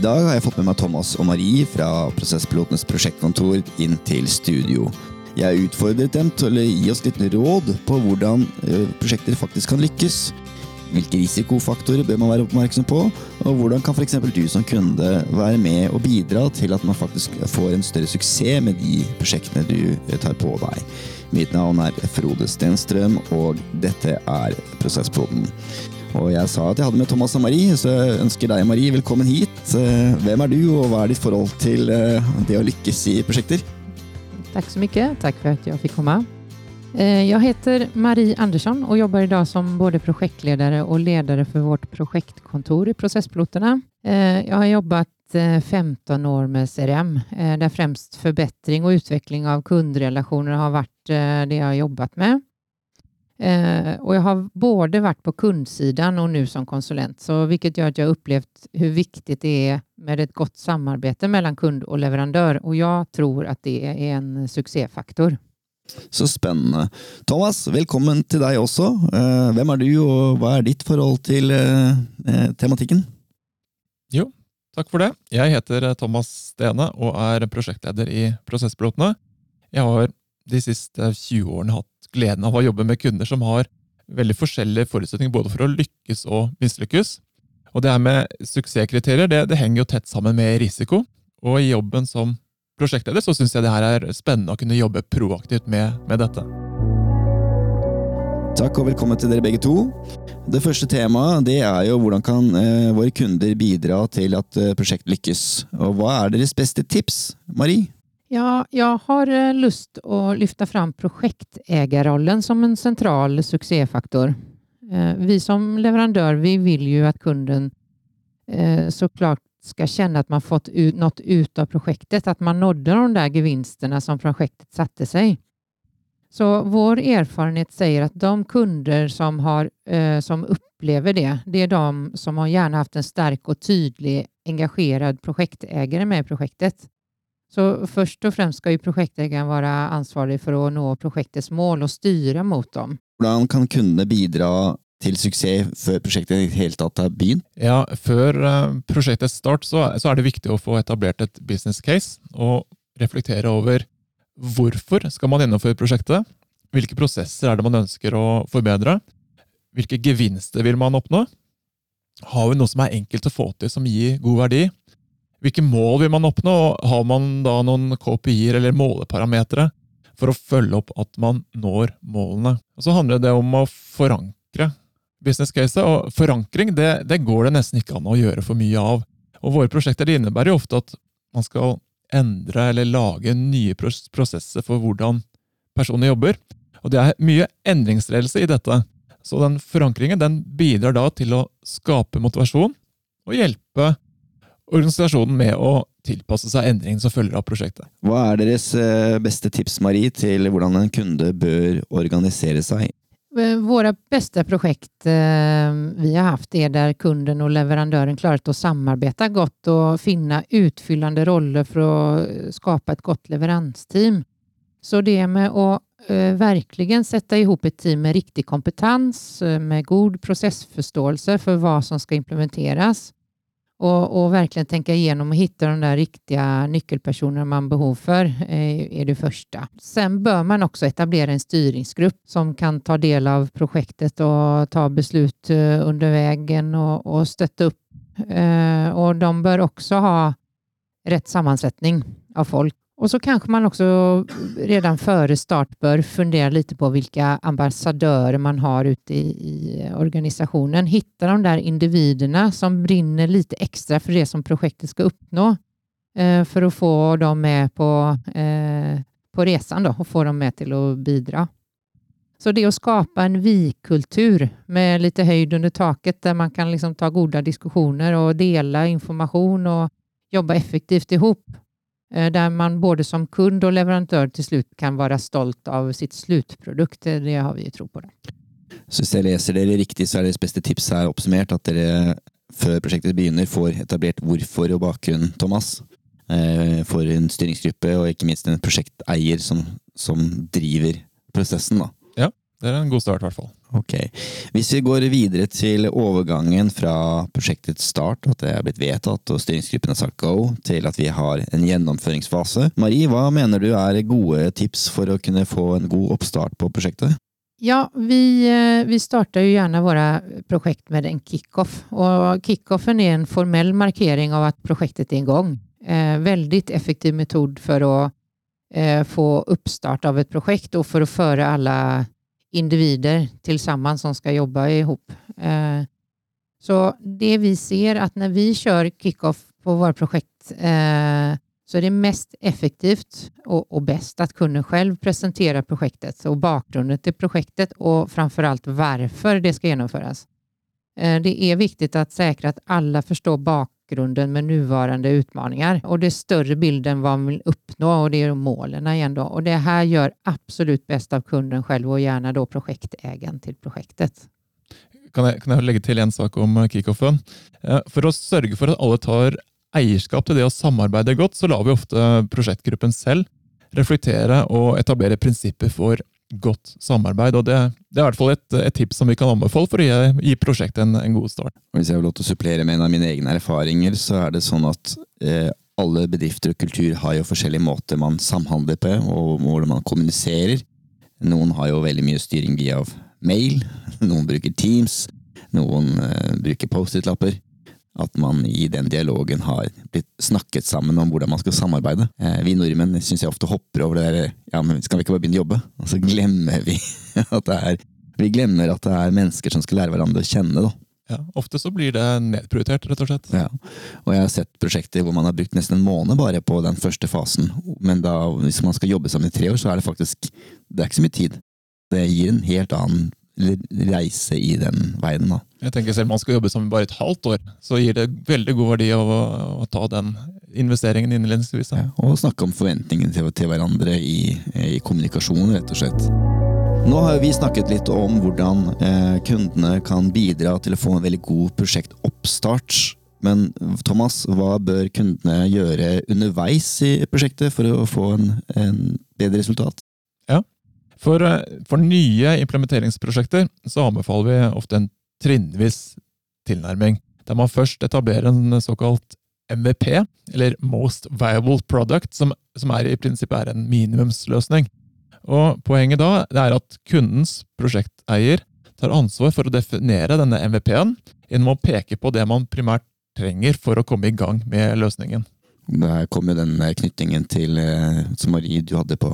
I dag har jeg fått med meg Thomas og Marie fra Prosesspilotenes prosjektkontor inn til studio. Jeg utfordret dem til å gi oss litt råd på hvordan prosjekter faktisk kan lykkes. Hvilke risikofaktorer bør man være oppmerksom på, og hvordan kan f.eks. du som kunde være med og bidra til at man faktisk får en større suksess med de prosjektene du tar på deg. Mitt navn er Frode Stenstrøm, og dette er Prosesspodden. Og jeg sa at jeg hadde med Thomas og Marie, så jeg ønsker deg, Marie, velkommen hit. Eh, hvem er du, og hva er ditt forhold til eh, det å lykkes i prosjekter? Takk så mye. Takk for at jeg fikk komme. Eh, jeg heter Marie Andersson og jobber i dag som både prosjektleder og leder for vårt prosjektkontor i Prosesspilotene. Jeg har jobbet 15 år med CRM, der fremst forbedring og utvikling av kunderelasjoner har vært det jeg har jobbet med. Eh, och jag har både vært på kundsidan og nå som konsulent, så vilket gör att jag upplevt hvor viktig det er med et godt samarbete mellom kund og leverandør. Og jeg tror at det er en suksessfaktor. Så spennende. Thomas, velkommen til deg også. Eh, hvem er du, og hva er ditt forhold til eh, tematikken? Jo, takk for det. Jeg heter Thomas Stene og er prosjektleder i Prosesspilotene. Jeg har de siste 20 årene hatt gleden av å jobbe med kunder som har veldig forskjellige forutsetninger både for å lykkes og mislykkes. Og det her med suksesskriterier det, det henger jo tett sammen med risiko. Og i jobben som prosjektleder så syns jeg det her er spennende å kunne jobbe proaktivt med, med dette. Takk og velkommen til dere begge to. Det første temaet det er jo hvordan kan eh, våre kunder bidra til at eh, prosjektet lykkes. Og hva er deres beste tips, Marie? Ja, jeg har eh, lyst å lyfta fram projektägarrollen som en central succéfaktor. Eh, vi som leverandør vi vill ju att kunden eh, såklart ska känna att man fått ut, något ut av projektet, att man nådde de där gevinsterna som projektet satte sig. Så vår erfarenhet säger att de kunder som, har, som upplever det, det är de som har gärna haft en stark og tydelig engagerad projektägare med i projektet. Så først og fremst skal jo prosjekteieren være ansvarlig for å nå prosjektets mål og styre mot dem. Hvordan kan kundene bidra til suksess før prosjektet i hele tatt har begynt? Ja, Før uh, prosjektets start så, så, er det viktig å få etablert et business case og reflektere over hvorfor skal man gjennomføre prosjektet, hvilke prosesser er det man ønsker å forbedre, hvilke gevinster vil man oppnå, har vi noe som er enkelt å få til som gir god verdi, hvilke mål vil man oppnå? og Har man da noen KPI-er eller måleparametere for å følge opp at man når målene? Og Så handler det om å forankre business case, og forankring det, det, går det nesten ikke an å gjøre for mye av. Og Våre prosjekter innebærer jo ofte at man skal endre eller lage nye prosesser for hvordan personer jobber. Og Det er mye endringsledelse i dette. Så den forankringen den bidrar da til å skape motivasjon og hjelpe organisasjonen med å tilpasse seg endringene som følger av prosjektet. Hva er deres eh, beste tips Marie, til hvordan en kunde bør organisere seg? Eh, våre beste prosjekt eh, vi har hatt, er der kunden og leverandøren klarer å samarbeide godt og finne utfyllende roller for å skape et godt leveransteam. Så det med å virkelig sette ihop et team med riktig kompetanse, med god prosessforståelse for hva som skal implementeres, og, og verkligen tänka igenom och hitta de der riktige nyckelpersonerna man behov for, er det første. Sen bør man også etablere en styringsgrupp som kan ta del av projektet og ta beslut eh, under vägen og och stötta upp. Eh, och de bør også ha rett sammansättning av folk og så kanskje man også redan före start bör fundere litt på hvilke ambassadører man har ute i, i organisationen. Hitta de der individerna som brinner litt extra for det som projektet skal oppnå. Eh, for å få dem med på, eh, på resan då, och få dem med til å bidra. Så det å skapa en vi-kultur med litt høyd under taket der man kan liksom ta gode diskussioner og dela informasjon og jobbe effektivt ihop Eh, der man både som kund og leverandør til slutt kan være stolt av sitt sluttprodukt. Det har vi tro på. det. Så hvis jeg leser dere riktig, så er deres beste tips her oppsummert at dere før prosjektet begynner, får etablert hvorfor og bakgrunn, Thomas. Eh, for en styringsgruppe og ikke minst en prosjekteier som, som driver prosessen. da. Ja, det er en god start, i hvert fall. Ok. Hvis vi går videre til overgangen fra prosjektets start, at det er blitt vedtatt og styringsgruppen har sagt go, til at vi har en gjennomføringsfase. Marie, hva mener du er gode tips for å kunne få en god oppstart på prosjektet? Ja, vi, eh, vi starter jo gjerne våre prosjekt med en kickoff. Og kickoffen er en formell markering av at prosjektet er i igång. Eh, veldig effektiv metod for å eh, få oppstart av et prosjekt og for å føre alla individer tillsammans som ska jobba ihop. Eh, så det vi ser att när vi kör kickoff på våra projekt eh, så är det mest effektivt och, och bäst att kunden själv presentera projektet och bakgrunden till projektet och framförallt varför det ska genomföras. Eh, det är viktigt att säkra att alla förstår bakgrunden med nuvarande utmaningar och det är större bilden vad man vill uppnå och det är målen igen då. Och det här gör absolut bäst av kunden själv och gärna då projektägaren till projektet. Kan jeg, kan jeg legge til en sak om kickoffen? Eh, For å sørge for at alle tar eierskap til det å samarbeide godt, så lar vi ofte prosjektgruppen selv reflektere og etablere prinsipper for godt samarbeid. og Det, det er i hvert fall et, et tips som vi kan anbefale for å gi, gi prosjektet en, en god start. Hvis jeg har lov til å supplere med en av mine egne erfaringer, så er det sånn at eh, alle bedrifter og kultur har jo forskjellige måter man samhandler på, og hvordan man kommuniserer. Noen har jo veldig mye styring via mail, noen bruker Teams, noen eh, bruker Post-It-lapper. At man i den dialogen har blitt snakket sammen om hvordan man skal samarbeide. Eh, vi nordmenn syns jeg ofte hopper over det der ja, men skal vi ikke bare begynne å jobbe? Og så glemmer vi at det er vi glemmer at det er mennesker som skal lære hverandre å kjenne. da. Ja, ofte så blir det nedprioritert, rett og slett. Ja. Og jeg har sett prosjekter hvor man har brukt nesten en måned bare på den første fasen. Men da, hvis man skal jobbe sammen i tre år, så er det faktisk det er ikke så mye tid. Det gir en helt annen reise i den veien. da. Jeg tenker Selv om man skal jobbe sammen bare et halvt år, så gir det veldig god verdi å, å ta den investeringen innledningsvis. Ja, og snakke om forventningene til, til hverandre i, i kommunikasjon, rett og slett. Nå har vi snakket litt om hvordan eh, kundene kan bidra til å få en veldig god prosjektoppstart. Men Thomas, hva bør kundene gjøre underveis i prosjektet for å få en, en bedre resultat? For, eh, for nye implementeringsprosjekter så anbefaler vi ofte en trinnvis tilnærming, der man først etablerer en såkalt MVP, eller Most Viable Product, som, som er i prinsippet er en minimumsløsning. Og Poenget da er at kundens prosjekteier tar ansvar for å definere denne MVP-en gjennom å peke på det man primært trenger for å komme i gang med løsningen. Der kom jo den knyttingen til, eh, som Marie du hadde på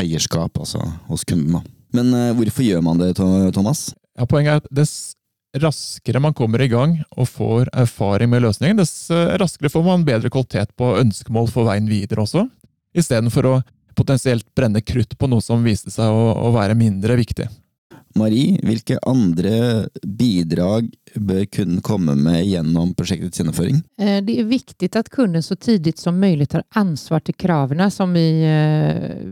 eierskap, altså hos kunden. Men eh, hvorfor gjør man det, Thomas? Ja, Poenget er at dess raskere man kommer i gang og får erfaring med løsningen, dess eh, raskere får man bedre kvalitet på ønskemål for veien videre også, istedenfor å potensielt brenne krutt på noe som viste seg å være mindre viktig. Marie, hvilke andre bidrag bør kunden komme med gjennom prosjektets gjennomføring? Eh, det er viktig at kunden så tidlig som mulig tar ansvar til kravene, som vi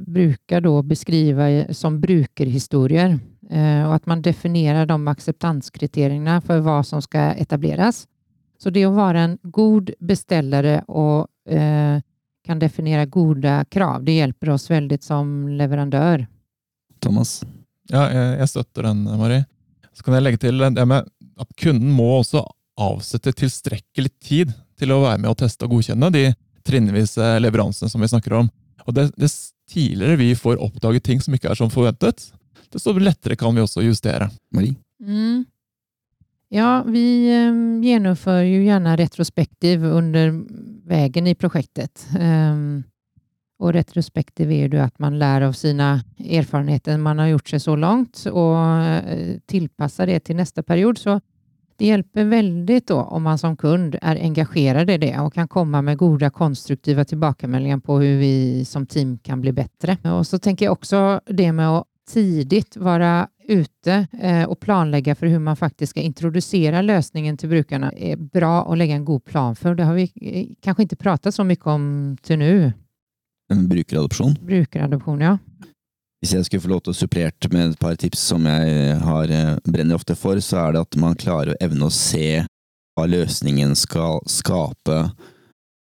bruker å beskrive som brukerhistorier Og at man definerer de akseptanskriteriene for hva som skal etableres. Så det å være en god bestiller og eh, kan definere gode krav. Det hjelper oss veldig som leverandør. Thomas? Ja, jeg, jeg støtter den, Marie. Så kan jeg legge til det med at kunden må også avsette tilstrekkelig tid til å være med og teste og godkjenne de trinnvise leveransene som vi snakker om. Og det, dess tidligere vi får oppdaget ting som ikke er som forventet, desto lettere kan vi også justere. Marie? Mm. Ja, vi gjennomfører jo gjerne retrospektiv under veien i prosjektet. Ehm, och retrospektiv är ju att man lär av sina erfarenheter man har gjort sig så langt, og tilpasser det til neste period. Så det hjelper veldig om man som kund er engagerad i det og kan komme med gode konstruktive tilbakemeldinger på hvordan vi som team kan bli bättre. Och så tenker jeg også det med å tidigt være ute og planlegge for hvordan man faktisk skal introdusere løsningen til brukerne, er bra å legge en god plan for. Det har vi kanskje ikke pratet så mye om til nu. En brukeradopsjon? Brukeradopsjon, ja. Hvis jeg skulle få lov til å supplere med et par tips som jeg har, eh, brenner ofte for, så er det at man klarer å evne å se hva løsningen skal skape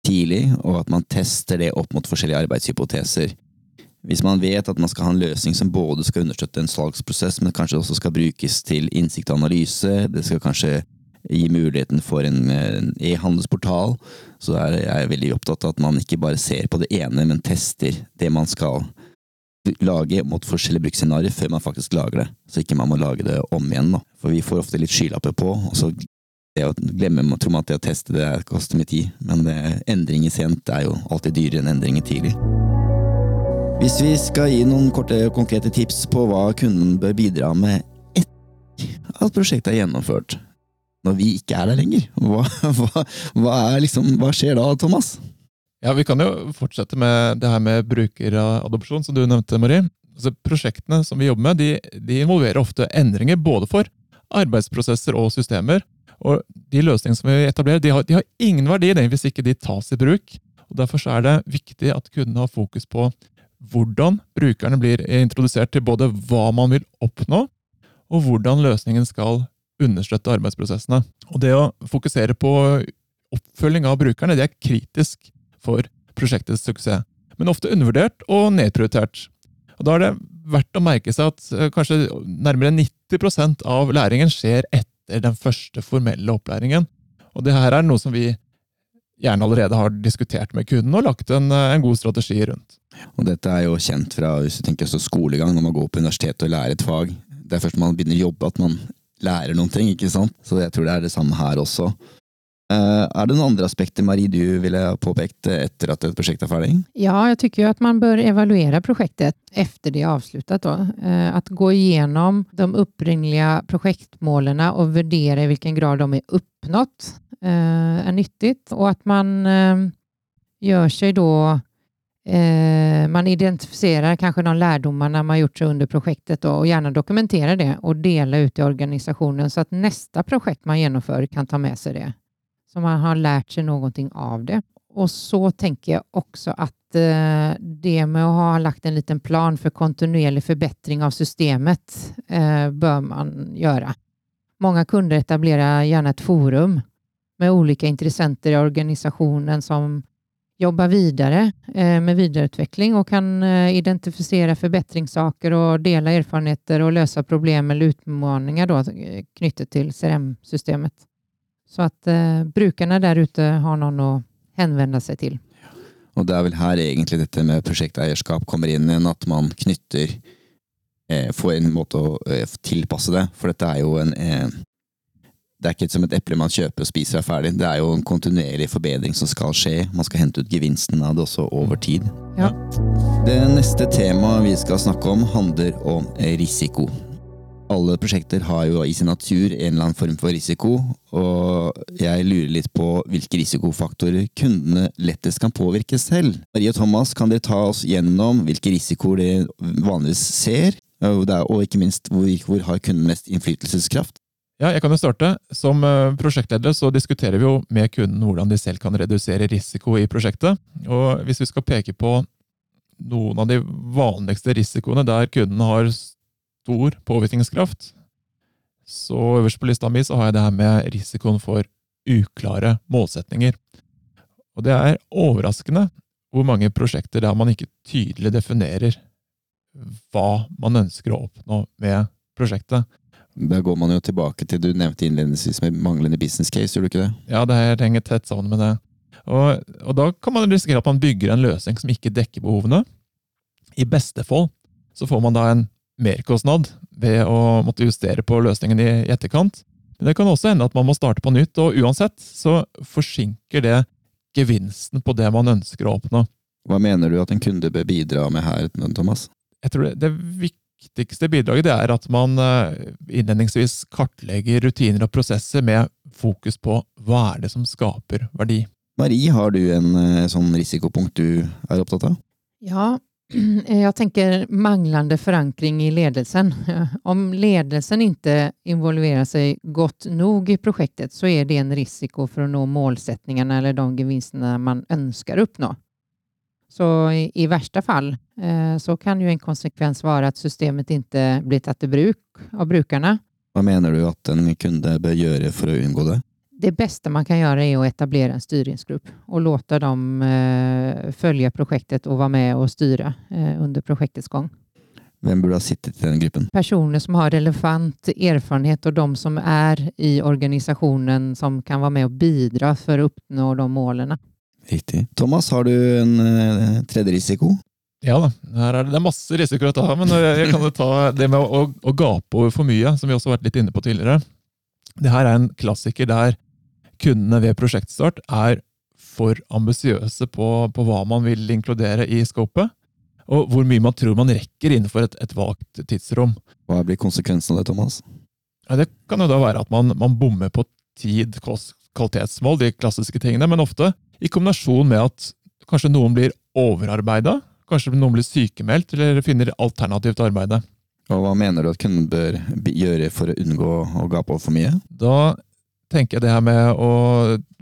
tidlig, og at man tester det opp mot forskjellige arbeidshypoteser. Hvis man vet at man skal ha en løsning som både skal understøtte en salgsprosess, men kanskje også skal brukes til innsikt og analyse, det skal kanskje gi muligheten for en e-handelsportal, så er jeg veldig opptatt av at man ikke bare ser på det ene, men tester det man skal lage mot forskjellige bruksscenarioer før man faktisk lager det. Så ikke man må lage det om igjen, da. For vi får ofte litt skylapper på, og så det å glemme tror man at det å teste det koster mye tid, men det, endring sent er jo alltid dyrere enn endringer tidlig. Hvis vi skal gi noen korte, konkrete tips på hva kunden bør bidra med etter at prosjektet er gjennomført, når vi ikke er der lenger, hva, hva, hva, liksom, hva skjer da, Thomas? Ja, Vi kan jo fortsette med det her med brukeradopsjon, som du nevnte, Marie. Altså, prosjektene som vi jobber med, de, de involverer ofte endringer både for arbeidsprosesser og systemer. Og De løsningene som vi etablerer, de har, de har ingen verdi hvis ikke de tas i bruk. Og Derfor er det viktig at kundene har fokus på hvordan brukerne blir introdusert til både hva man vil oppnå, og hvordan løsningen skal understøtte arbeidsprosessene. Og Det å fokusere på oppfølging av brukerne det er kritisk for prosjektets suksess, men ofte undervurdert og nedprioritert. Og Da er det verdt å merke seg at eh, kanskje nærmere 90% av læringen skjer etter den første formelle opplæringen. Og det her er noe som vi gjerne allerede har diskutert med kunden og lagt en, en god strategi rundt. Og dette er jo kjent fra hvis du tenker skolegang, når man går på universitetet og lærer et fag. Det er først når man begynner å jobbe at man lærer noen ting, ikke sant? Så jeg tror det er det samme her også. Uh, er det noen andre aspekter Marie, du ville påpekt etter at et prosjekt er ferdig? Ja, jeg jo at man bør evaluere prosjektet etter det er avsluttet. Uh, at gå igjennom de opprinnelige prosjektmålene og vurdere i hvilken grad de er oppnådd, uh, er nyttig. Og at man gjør seg da Eh, man identifierar kanske de lärdomarna man gjort sig under projektet då, och gärna dokumenterar det och dela ut i organisationen så att nästa projekt man genomför kan ta med sig det. Så man har lärt sig någonting av det. Och så tänker jag också att eh, det med att ha lagt en liten plan för kontinuerlig förbättring av systemet eh, bör man göra. Många kunder etablerar gärna ett forum med olika intressenter i organisationen som jobba vidare eh, med vidareutveckling och kan eh, identifiera förbättringssaker och dela erfarenheter och lösa problem eller utmaningar då, eh, knyttet till CRM-systemet. Så att eh, brukarna der ute har noen å henvende seg til. Og Det er vel her egentlig dette med prosjekteierskap kommer inn igjen, at man knytter eh, Får en måte å eh, tilpasse det. For dette er jo en det er ikke som et eple man kjøper og spiser er ferdig. Det er jo en kontinuerlig forbedring som skal skje. Man skal hente ut gevinsten av det også over tid. Ja. Det neste temaet vi skal snakke om, handler om risiko. Alle prosjekter har jo i sin natur en eller annen form for risiko, og jeg lurer litt på hvilke risikofaktorer kundene lettest kan påvirke selv. Marie og Thomas, kan dere ta oss gjennom hvilke risikoer dere vanligvis ser, og ikke minst hvor, hvor har kunden mest innflytelseskraft? Ja, jeg kan jo starte. Som prosjektleder så diskuterer vi jo med kunden hvordan de selv kan redusere risiko i prosjektet. Og hvis vi skal peke på noen av de vanligste risikoene der kunden har stor påvirkningskraft, så øverst på lista mi så har jeg det her med risikoen for uklare målsetninger. Og det er overraskende hvor mange prosjekter der man ikke tydelig definerer hva man ønsker å oppnå med prosjektet. Da går man jo tilbake til du nevnte innledningsvis med manglende business case, gjør du ikke det? Ja, det henger tett sammen med det. Og, og, da kan man risikere at man bygger en løsning som ikke dekker behovene. I beste fall så får man da en merkostnad ved å måtte justere på løsningen i etterkant. Men det kan også hende at man må starte på nytt, og uansett så forsinker det gevinsten på det man ønsker å oppnå. Hva mener du at en kunde bør bidra med her, Thomas? Jeg tror det, det er viktigste bidraget er at man eh, innledningsvis kartlegger rutiner og prosesser med fokus på hva er det som skaper verdi. Marie, har du en eh, sånn risikopunkt du er opptatt av? Ja, jeg tenker manglende forankring i ledelsen. Om ledelsen ikke involverer seg godt nok i prosjektet, så er det en risiko for å nå målsettingene eller de gevinstene man ønsker å oppnå. Så i, i värsta fall eh, så kan ju en konsekvens være at systemet ikke blir tatt i bruk av brukerne. Hva mener du at en kunde bør gjøre for å unngå det? det bästa man kan göra är att etablera en styrningsgrupp och låta dem eh, följa projektet och vara med och styra eh, under projektets gång. Hvem burde ha sittet i den gruppen? Personer som har relevant erfarenhet og de som er i organisationen som kan være med og bidra for å oppnå de målen. Riktig. Thomas, har du en uh, tredje risiko? Ja da, her er det, det er masse risikoer å ta, men jeg, jeg kan jo ta det med å, å, å gape over for mye, som vi også har vært litt inne på tidligere. Det her er en klassiker der kundene ved prosjektstart er for ambisiøse på, på hva man vil inkludere i scopet, og hvor mye man tror man rekker innenfor et, et vagt tidsrom. Hva blir konsekvensen av det, Thomas? Ja, det kan jo da være at man, man bommer på tid, kost, kvalitetsmål, de klassiske tingene, men ofte i kombinasjon med at kanskje noen blir overarbeida, kanskje noen blir sykemeldt eller finner alternativt arbeide. Og hva mener du at kunden bør gjøre for å unngå å gape over for mye? Da tenker jeg det her med å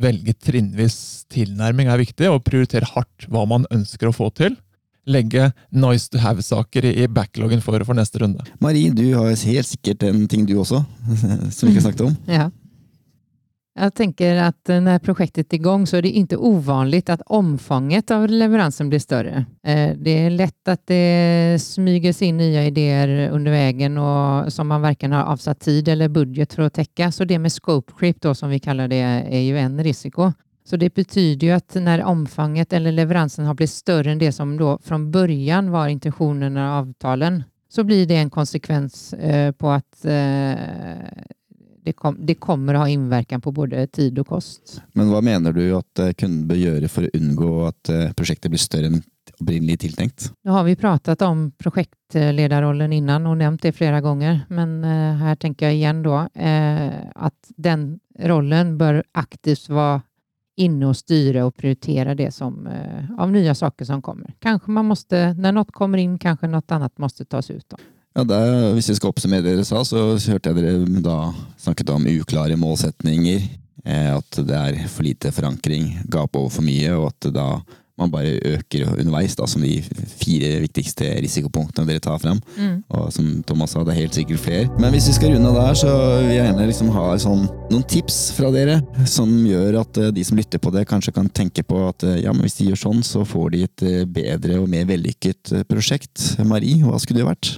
velge trinnvis tilnærming er viktig, og prioritere hardt hva man ønsker å få til. Legge nice to have-saker i i backloggen for, for neste runde. Marie, du har helt sikkert en ting du også, som vi ikke har snakket om. Ja. Jag tänker att når när projektet är igång så är det inte ovanligt att omfånget av leveransen blir större. Eh, Det är lätt att det smyger sig in nya idéer under vägen och som man varken har avsatt tid eller budget för att täcka. Så det med scope creep då som vi kallar det är ju en risiko. Så det betyder ju att när omfånget eller leveransen har blivit större än det som då från början var intentionerna och avtalen så blir det en konsekvens eh, på eh, det, kom, det kommer å ha innvirkning på både tid og kost. Men hva mener du at eh, kunden bør gjøre for å unngå at eh, prosjektet blir større enn opprinnelig tiltenkt? Nå har vi pratet om projektledarrollen innan og nevnt det flere ganger, men her tenker jeg igjen da då eh, den rollen bør aktivt være inne og styre og prioritere det som eh, av nye saker som kommer. Kanskje man måste, når noe kommer inn, kanskje noe annet måtte tas ut. Då. Ja, der, Hvis vi skal oppsummere det dere sa, så hørte jeg dere da snakket om uklare målsetninger. Eh, at det er for lite forankring, gap over for mye, og at da man bare øker underveis, da, som de fire viktigste risikopunktene dere tar frem. Og som Thomas sa, det er helt sikkert flere. Men hvis vi skal runde av der, så vil jeg gjerne liksom ha sånn, noen tips fra dere som gjør at eh, de som lytter på det, kanskje kan tenke på at eh, ja, men hvis de gjør sånn, så får de et bedre og mer vellykket prosjekt. Marie, hva skulle det vært?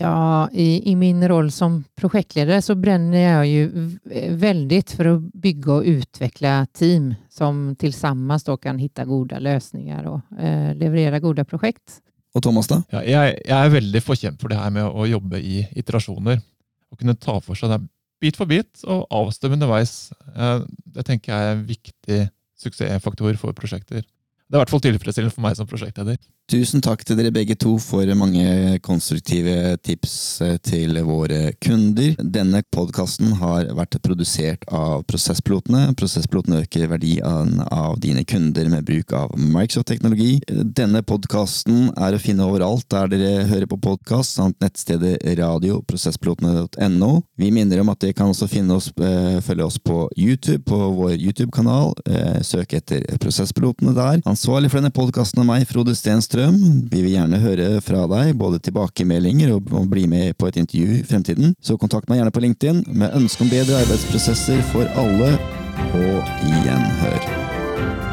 Ja, i, I min roll som projektledare så bränner jag ju veldig väldigt för att bygga och utveckla team som tillsammans då kan hitta goda lösningar och eh, leverera goda projekt. Og Thomas, da? Ja, jeg, jeg er veldig forkjempet for det her med å jobbe i iterasjoner. Å kunne ta for seg det bit for bit og avstemme underveis. Eh, Det tenker jeg er en viktig suksessfaktor for prosjekter. Det er i hvert fall tilfredsstillende for meg som prosjektleder. Tusen takk til dere begge to for mange konstruktive tips eh, til våre kunder. Denne podkasten har vært produsert av Prosesspilotene. Prosesspilotene øker verdien av dine kunder med bruk av Microsoft-teknologi. Denne podkasten er å finne overalt der dere hører på podkast, samt nettstedet radioprosesspilotene.no. Vi minner om at dere kan også oss, eh, følge oss på YouTube, på vår YouTube-kanal. Eh, Søk etter Prosesspilotene der. Ansvarlig for denne podkasten er meg, Frode Stenstrøm. Vi vil gjerne høre fra deg, både tilbakemeldinger og, og bli med på et intervju i fremtiden. Så kontakt meg gjerne på LinkedIn med ønske om bedre arbeidsprosesser for alle, og gjenhør.